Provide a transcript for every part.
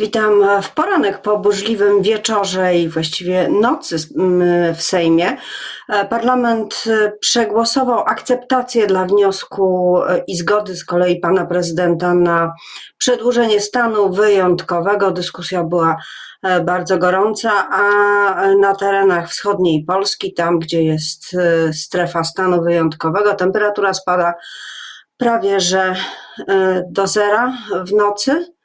Witam w poranek po burzliwym wieczorze i właściwie nocy w Sejmie. Parlament przegłosował akceptację dla wniosku i zgody z kolei pana prezydenta na przedłużenie stanu wyjątkowego. Dyskusja była e, bardzo gorąca, a na terenach wschodniej Polski, tam gdzie jest e, strefa stanu wyjątkowego, temperatura spada prawie że e, do zera w nocy.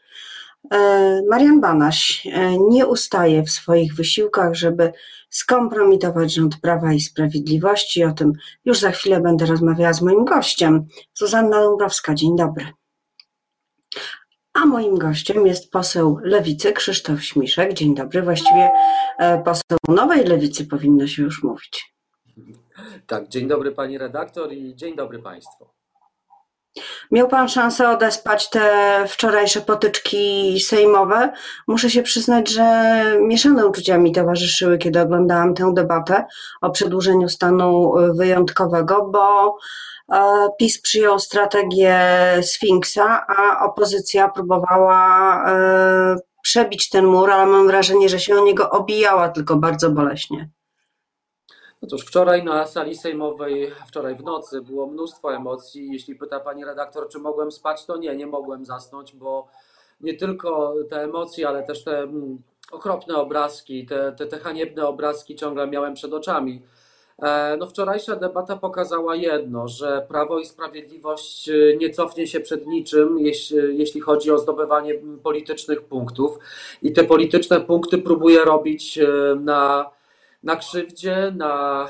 E, Marian Banaś e, nie ustaje w swoich wysiłkach, żeby skompromitować rząd Prawa i Sprawiedliwości. O tym już za chwilę będę rozmawiała z moim gościem, Zuzanna Dąbrowska. Dzień dobry. A moim gościem jest poseł Lewicy Krzysztof Śmiszek. Dzień dobry. Właściwie e, poseł Nowej Lewicy powinno się już mówić. Tak, dzień dobry pani redaktor i dzień dobry państwu. Miał Pan szansę odespać te wczorajsze potyczki sejmowe. Muszę się przyznać, że mieszane uczucia mi towarzyszyły, kiedy oglądałam tę debatę o przedłużeniu stanu wyjątkowego, bo e, PiS przyjął strategię Sfinksa, a opozycja próbowała e, przebić ten mur, ale mam wrażenie, że się o niego obijała tylko bardzo boleśnie. No cóż, wczoraj na sali sejmowej, wczoraj w nocy było mnóstwo emocji. Jeśli pyta pani redaktor, czy mogłem spać, to nie, nie mogłem zasnąć, bo nie tylko te emocje, ale też te mm, okropne obrazki, te, te, te haniebne obrazki ciągle miałem przed oczami. E, no, wczorajsza debata pokazała jedno, że Prawo i Sprawiedliwość e, nie cofnie się przed niczym, jeśli, jeśli chodzi o zdobywanie politycznych punktów. I te polityczne punkty próbuje robić e, na na krzywdzie, na e,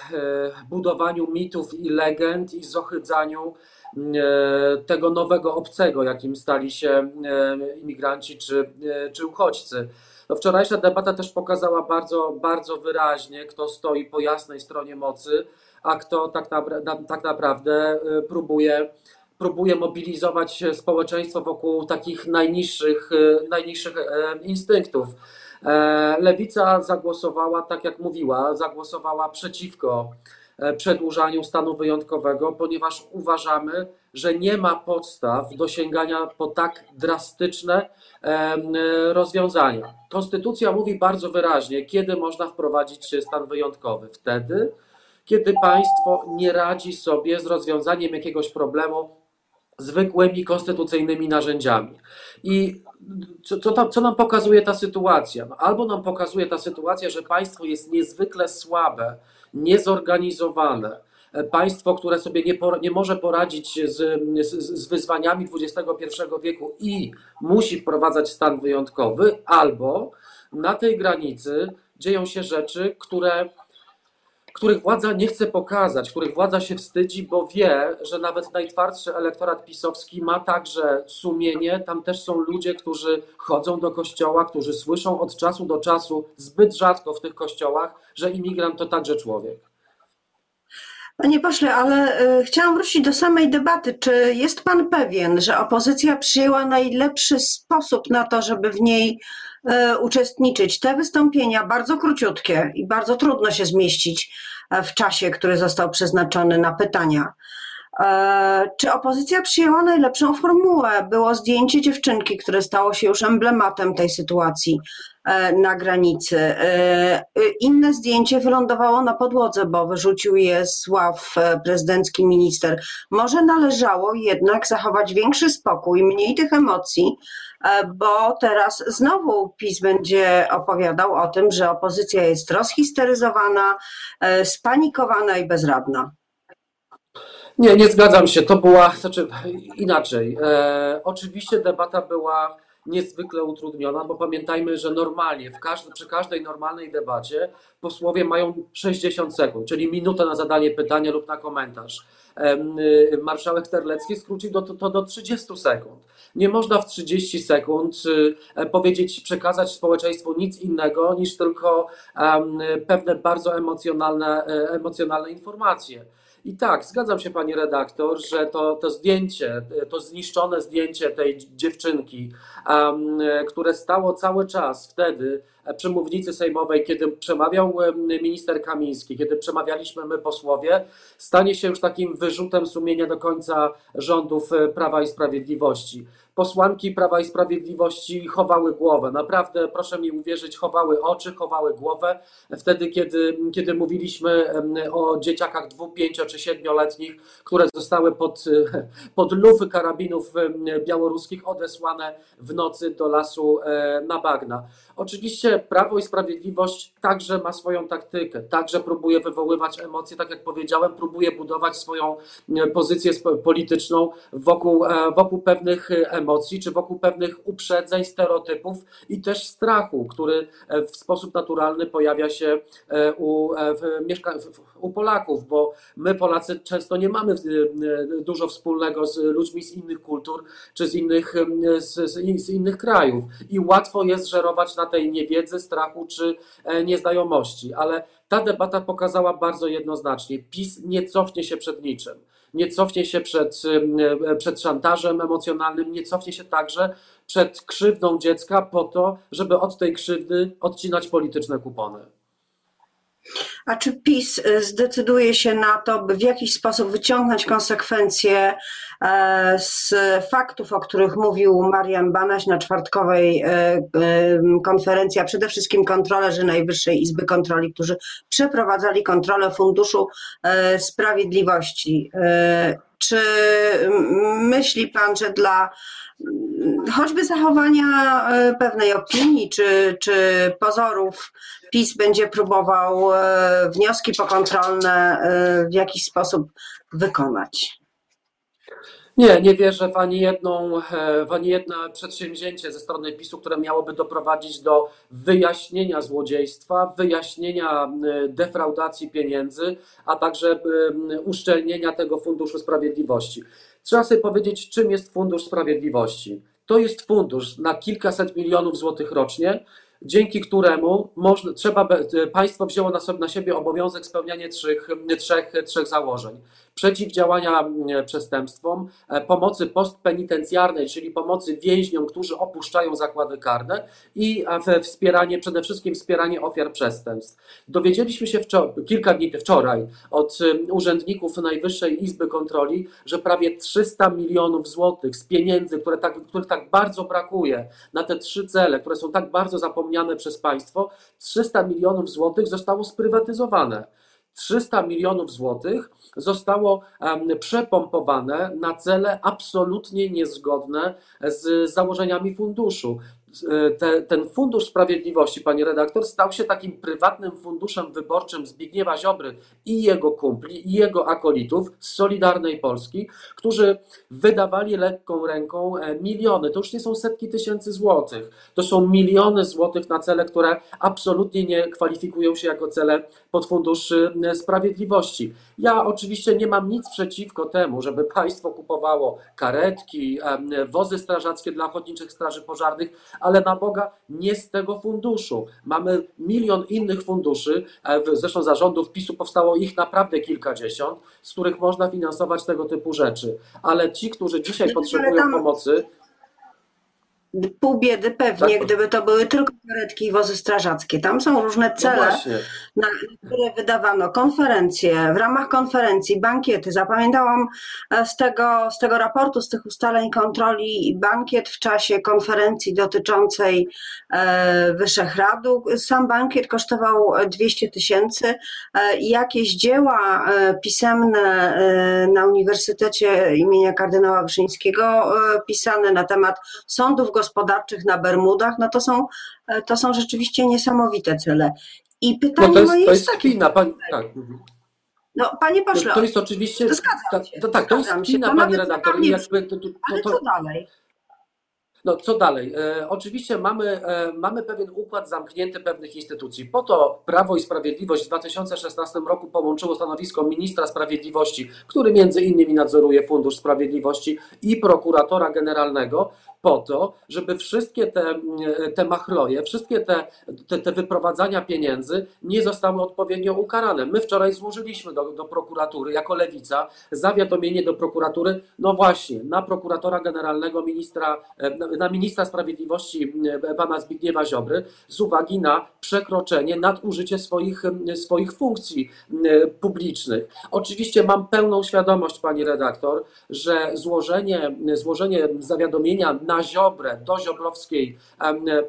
budowaniu mitów i legend i zohydzaniu e, tego nowego obcego, jakim stali się e, imigranci czy, czy uchodźcy. No wczorajsza debata też pokazała bardzo, bardzo wyraźnie, kto stoi po jasnej stronie mocy, a kto tak, na, tak naprawdę próbuje, próbuje mobilizować społeczeństwo wokół takich najniższych, najniższych instynktów. E, Lewica zagłosowała, tak jak mówiła, zagłosowała przeciwko e, przedłużaniu stanu wyjątkowego, ponieważ uważamy, że nie ma podstaw do sięgania po tak drastyczne e, rozwiązania. Konstytucja mówi bardzo wyraźnie, kiedy można wprowadzić stan wyjątkowy. Wtedy, kiedy państwo nie radzi sobie z rozwiązaniem jakiegoś problemu zwykłymi konstytucyjnymi narzędziami. I co, co, tam, co nam pokazuje ta sytuacja? No, albo nam pokazuje ta sytuacja, że państwo jest niezwykle słabe, niezorganizowane, e, państwo, które sobie nie, por, nie może poradzić z, z, z wyzwaniami XXI wieku i musi wprowadzać stan wyjątkowy, albo na tej granicy dzieją się rzeczy, które których władza nie chce pokazać, których władza się wstydzi, bo wie, że nawet najtwardszy elektorat pisowski ma także sumienie. Tam też są ludzie, którzy chodzą do kościoła, którzy słyszą od czasu do czasu, zbyt rzadko w tych kościołach, że imigrant to także człowiek. Panie pośle, ale y, chciałam wrócić do samej debaty. Czy jest pan pewien, że opozycja przyjęła najlepszy sposób na to, żeby w niej uczestniczyć? Te wystąpienia, bardzo króciutkie i bardzo trudno się zmieścić e, w czasie, który został przeznaczony na pytania. E, czy opozycja przyjęła najlepszą formułę? Było zdjęcie dziewczynki, które stało się już emblematem tej sytuacji e, na granicy. E, inne zdjęcie wylądowało na podłodze, bo wyrzucił je z ław prezydencki minister. Może należało jednak zachować większy spokój, mniej tych emocji, bo teraz znowu PiS będzie opowiadał o tym, że opozycja jest rozhisteryzowana, spanikowana i bezradna. Nie, nie zgadzam się. To była, znaczy inaczej. E, oczywiście debata była niezwykle utrudniona, bo pamiętajmy, że normalnie, w każdy, przy każdej normalnej debacie posłowie mają 60 sekund, czyli minutę na zadanie pytania lub na komentarz. E, marszałek Terlecki skrócił to, to do 30 sekund. Nie można w 30 sekund e, powiedzieć, przekazać społeczeństwu nic innego niż tylko pewne bardzo emocjonalne, e, emocjonalne informacje. I tak, zgadzam się pani redaktor, że to, to zdjęcie, to zniszczone zdjęcie tej dziewczynki, um, które stało cały czas wtedy przy mównicy sejmowej, kiedy przemawiał minister Kamiński, kiedy przemawialiśmy my posłowie, stanie się już takim wyrzutem sumienia do końca rządów e, Prawa i Sprawiedliwości. Posłanki Prawa i Sprawiedliwości chowały głowę. Naprawdę, proszę mi uwierzyć, chowały oczy, chowały głowę wtedy, kiedy, kiedy mówiliśmy o dzieciakach dwu, pięcio czy siedmioletnich, które zostały pod, pod lufy karabinów białoruskich odesłane w nocy do lasu e, na bagna. Oczywiście Prawo i Sprawiedliwość także ma swoją taktykę, także próbuje wywoływać emocje, tak jak powiedziałem, próbuje budować swoją pozycję polityczną wokół, e, wokół pewnych emocji, czy wokół pewnych uprzedzeń, stereotypów i też strachu, który w sposób naturalny pojawia się u, mieszka- u Polaków, bo my Polacy często nie mamy dużo wspólnego z ludźmi z innych kultur, czy z innych, z, z innych krajów i łatwo jest żerować na tej niewiedzy, strachu czy e, nieznajomości, ale ta debata pokazała bardzo jednoznacznie, PiS nie cofnie się przed niczym. Nie cofnie się przed, e, przed szantażem emocjonalnym, nie cofnie się także przed krzywdą dziecka po to, żeby od tej krzywdy odcinać polityczne kupony. A czy PiS y, zdecyduje się na to, by w jakiś sposób wyciągnąć konsekwencje e, z faktów, o których mówił Marian Banaś na czwartkowej e, e, konferencji, a przede wszystkim kontrolerzy Najwyższej Izby Kontroli, którzy przeprowadzali kontrolę Funduszu Sprawiedliwości? Czy myśli Pan, że dla choćby zachowania e, pewnej opinii czy, czy pozorów PiS będzie próbował e, wnioski pokontrolne e, w jakiś sposób wykonać? Nie, nie wierzę w ani, jedną, w ani jedno przedsięwzięcie ze strony PiSu, które miałoby doprowadzić do wyjaśnienia złodziejstwa, wyjaśnienia defraudacji pieniędzy, a także uszczelnienia tego Funduszu Sprawiedliwości. Trzeba sobie powiedzieć, czym jest Fundusz Sprawiedliwości. To jest fundusz na kilkaset milionów złotych rocznie, dzięki któremu można, trzeba, państwo wzięło na, sobie, na siebie obowiązek spełniania trzech, trzech, trzech założeń przeciwdziałania mm, przestępstwom, e, pomocy postpenitencjarnej, czyli pomocy więźniom, którzy opuszczają zakłady karne i wspieranie, przede wszystkim wspieranie ofiar przestępstw. Dowiedzieliśmy się wczor- kilka dni wczoraj od urzędników Najwyższej Izby Kontroli, że prawie 300 milionów złotych z pieniędzy, które tak, których tak bardzo brakuje na te trzy cele, które są tak bardzo zapomniane przez państwo, 300 milionów złotych zostało sprywatyzowane. 300 milionów złotych zostało przepompowane na cele absolutnie niezgodne z założeniami funduszu. E, te, ten Fundusz Sprawiedliwości, pani redaktor, stał się takim prywatnym funduszem wyborczym Zbigniewa Ziobry i jego kumpli, i jego akolitów z Solidarnej Polski, którzy wydawali lekką ręką e, miliony. To już nie są setki tysięcy złotych, to są miliony złotych na cele, które absolutnie nie kwalifikują się jako cele pod Fundusz e, Sprawiedliwości. Ja oczywiście nie mam nic przeciwko temu, żeby państwo kupowało karetki, wozy strażackie dla ochotniczych straży pożarnych, ale na Boga nie z tego funduszu. Mamy milion innych funduszy, e, zresztą zarządów PiSu powstało ich naprawdę kilkadziesiąt, z których można finansować tego typu rzeczy. Ale ci, którzy dzisiaj potrzebują pomocy, pół biedy pewnie, tak. gdyby to były tylko karetki i wozy strażackie. Tam są różne no cele, no na które wydawano konferencje, w ramach konferencji, bankiety. Zapamiętałam e, z tego, z tego raportu, z tych ustaleń kontroli bankiet w czasie konferencji dotyczącej e, Wyszehradu. Sam bankiet kosztował 200 tysięcy e, jakieś dzieła pisemne na Uniwersytecie imienia kardynała Wyszyńskiego pisane na temat sądów gospodarczych, gospodarczych na Bermudach, no to są, e, to są rzeczywiście niesamowite cele. I pytanie no to jest, moje to jest, takie. Kpina, pani, tak. No, panie pośle. To, to jest oczywiście. Zgadzam się. To, tak, to jest kpina, pani redaktor. Jakby, to, to, ale co dalej? No co dalej? E, oczywiście mamy, e, mamy pewien układ zamknięty pewnych instytucji. Po to Prawo i Sprawiedliwość w 2016 roku połączyło stanowisko ministra sprawiedliwości, który między innymi nadzoruje Fundusz Sprawiedliwości i prokuratora generalnego, po to, żeby wszystkie te, te machloje, wszystkie te, te, te wyprowadzania pieniędzy nie zostały odpowiednio ukarane. My wczoraj złożyliśmy do, do prokuratury jako lewica zawiadomienie do prokuratury, no właśnie, na prokuratora generalnego ministra, na ministra sprawiedliwości pana Zbigniewa Ziobry z uwagi na przekroczenie, nadużycie swoich, swoich funkcji publicznych. Oczywiście mam pełną świadomość, pani redaktor, że złożenie, złożenie zawiadomienia na Ziobrę do ziobrowskiej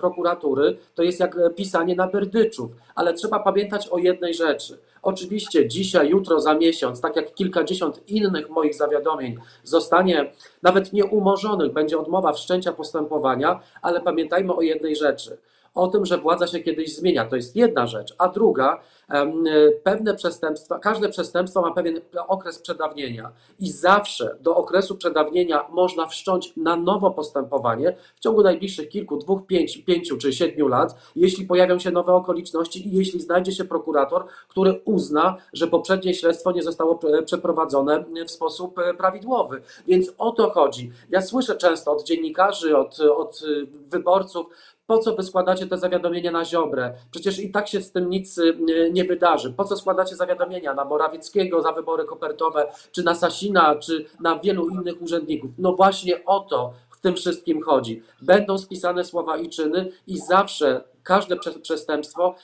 prokuratury to jest jak pisanie na berdyczów, ale trzeba pamiętać o jednej rzeczy. Oczywiście dzisiaj, jutro, za miesiąc, tak jak kilkadziesiąt innych moich zawiadomień, zostanie nawet nieumorzonych, będzie odmowa wszczęcia postępowania, ale pamiętajmy o jednej rzeczy o tym, że władza się kiedyś zmienia. To jest jedna rzecz. A druga, pewne przestępstwa, każde przestępstwo ma pewien okres przedawnienia i zawsze do okresu przedawnienia można wszcząć na nowo postępowanie w ciągu najbliższych kilku, dwóch, pięć, pięciu czy siedmiu lat, jeśli pojawią się nowe okoliczności i jeśli znajdzie się prokurator, który uzna, że poprzednie śledztwo nie zostało przeprowadzone w sposób e, prawidłowy. Więc o to chodzi. Ja słyszę często od dziennikarzy, od, od wyborców, po co wy składacie te zawiadomienia na Ziobrę? Przecież i tak się z tym nic y, nie wydarzy. Po co składacie zawiadomienia na Morawieckiego za wybory kopertowe, czy na Sasina, czy na wielu innych urzędników? No właśnie o to w tym wszystkim chodzi. Będą spisane słowa i czyny i zawsze każde przestępstwo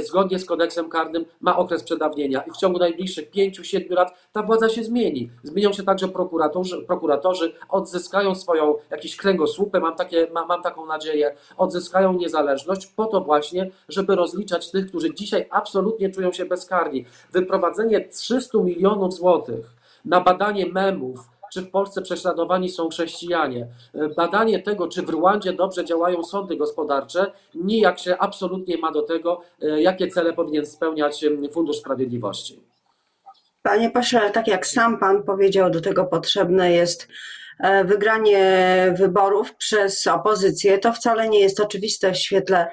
zgodnie z kodeksem karnym ma okres przedawnienia i w ciągu najbliższych 5-7 lat ta władza się zmieni. Zmienią się także prokuratorzy, prokuratorzy odzyskają swoją jakieś kręgosłupy, mam, takie, mam taką nadzieję, odzyskają niezależność po to właśnie, żeby rozliczać tych, którzy dzisiaj absolutnie czują się bezkarni. Wyprowadzenie 300 milionów złotych na badanie memów, czy w Polsce prześladowani są chrześcijanie. Badanie tego, czy w Rwandzie dobrze działają sądy gospodarcze, nijak się absolutnie ma do tego, e, jakie cele powinien spełniać Fundusz Sprawiedliwości. Panie pośle, tak jak sam pan powiedział, do tego potrzebne jest e, wygranie wyborów przez opozycję. To wcale nie jest oczywiste w świetle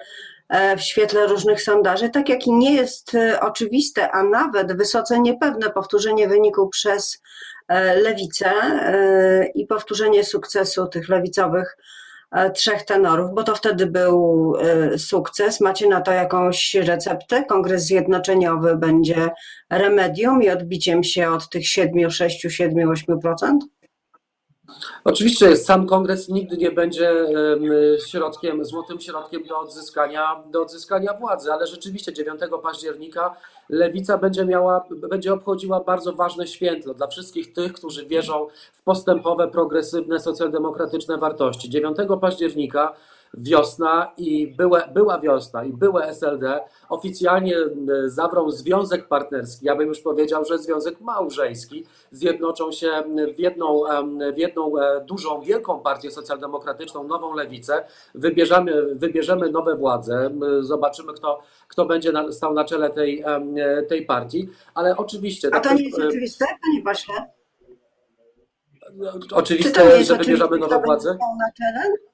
e, w świetle różnych sondaży, tak jak i nie jest oczywiste, a nawet wysoce niepewne powtórzenie wyniku przez E, lewicę e, i powtórzenie sukcesu tych lewicowych e, trzech tenorów, bo to wtedy był sukces. Macie na to jakąś receptę? Kongres Zjednoczeniowy będzie remedium i odbiciem się od tych 7, 6, 7, 8%? Oczywiście sam kongres nigdy nie będzie środkiem, złotym środkiem do odzyskania, do odzyskania władzy, ale rzeczywiście 9 października lewica będzie miała, będzie obchodziła bardzo ważne święto dla wszystkich tych, którzy wierzą w postępowe, progresywne, socjaldemokratyczne wartości. 9 października wiosna i była, była wiosna i były SLD oficjalnie e, zawrą związek partnerski, ja bym już powiedział, że związek małżeński, zjednoczą się w jedną, w jedną e, dużą, wielką partię socjaldemokratyczną, nową lewicę, wybierzemy, wybierzemy nowe władze, zobaczymy kto, kto będzie stał na czele tej, tej partii, ale oczywiście... A to nie jest oczywiste, panie pośle? Oczywiste, że wybierzemy nowe władze? Na czele?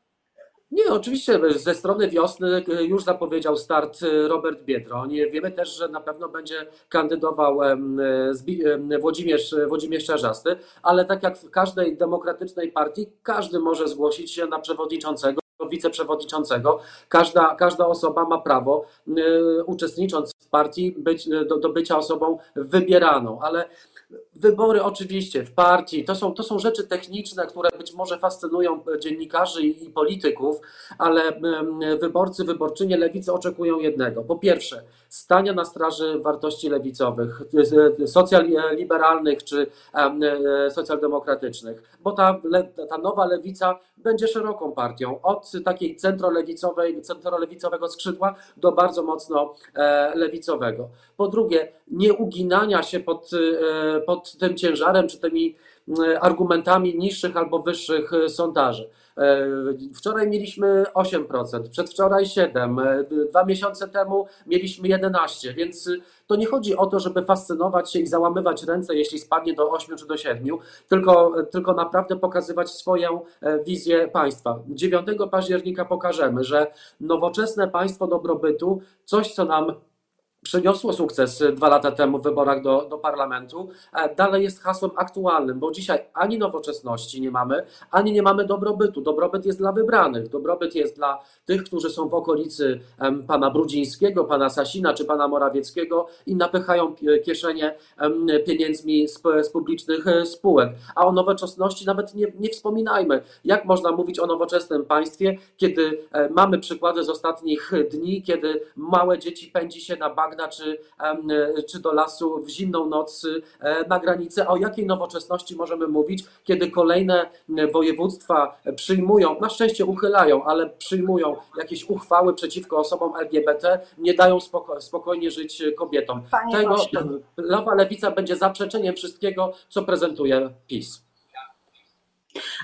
Nie, oczywiście ze strony wiosny e, już zapowiedział start e, Robert Biedroń. Wiemy też, że na pewno będzie kandydował Włodzimierz, Włodzimierz Czarzasty, ale tak jak w każdej demokratycznej partii, każdy może zgłosić się na przewodniczącego wiceprzewodniczącego. Każda, każda osoba ma prawo, uczestnicząc w partii, być, do, do bycia osobą wybieraną, ale Wybory oczywiście w partii to są, to są rzeczy techniczne, które być może fascynują dziennikarzy i polityków, ale wyborcy, wyborczynie lewicy oczekują jednego. Po pierwsze, stania na straży wartości lewicowych, socjaliberalnych czy e, socjaldemokratycznych, bo ta, ta nowa lewica będzie szeroką partią, od takiej centrolewicowej, centrolewicowego skrzydła do bardzo mocno e, lewicowego. Po drugie, nie uginania się pod, e, pod tym ciężarem czy tymi argumentami niższych albo wyższych sondaży. E, wczoraj mieliśmy 8%, przedwczoraj 7%, e, dwa miesiące temu mieliśmy 11%, więc to nie chodzi o to, żeby fascynować się i załamywać ręce, jeśli spadnie do 8 czy do 7, tylko, tylko naprawdę pokazywać swoją e, wizję państwa. 9 października pokażemy, że nowoczesne państwo dobrobytu, coś co nam przyniosło sukces dwa lata temu w wyborach do, do parlamentu, e, dalej jest hasłem aktualnym, bo dzisiaj ani nowoczesności nie mamy, ani nie mamy dobrobytu. Dobrobyt jest dla wybranych, dobrobyt jest dla tych, którzy są w okolicy pana Brudzińskiego, pana Sasina czy pana Morawieckiego i napychają pi- kieszenie pieniędzmi z, z publicznych e, spółek. A o nowoczesności nawet nie, nie wspominajmy. Jak można mówić o nowoczesnym państwie, kiedy e, mamy przykłady z ostatnich dni, kiedy małe dzieci pędzi się na bagna czy, czy do lasu w zimną noc e, na granicy. O jakiej nowoczesności możemy mówić, kiedy kolejne województwa przyjmują, na szczęście uchylają, ale przyjmują jakieś uchwały przeciwko osobom LGBT, nie dają spoko spokojnie żyć kobietom. Panie Tego. Nowa Lewica będzie zaprzeczeniem wszystkiego, co prezentuje PiS.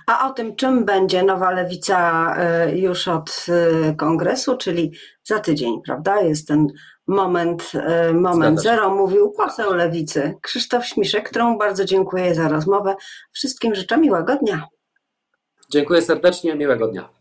A o tym, czym będzie nowa lewica e, już od e, kongresu, czyli za tydzień, prawda? Jest ten moment, e, moment zero, mówił poseł lewicy Krzysztof Śmiszek, któremu bardzo dziękuję za rozmowę. Wszystkim życzę miłego dnia. Dziękuję serdecznie, miłego dnia.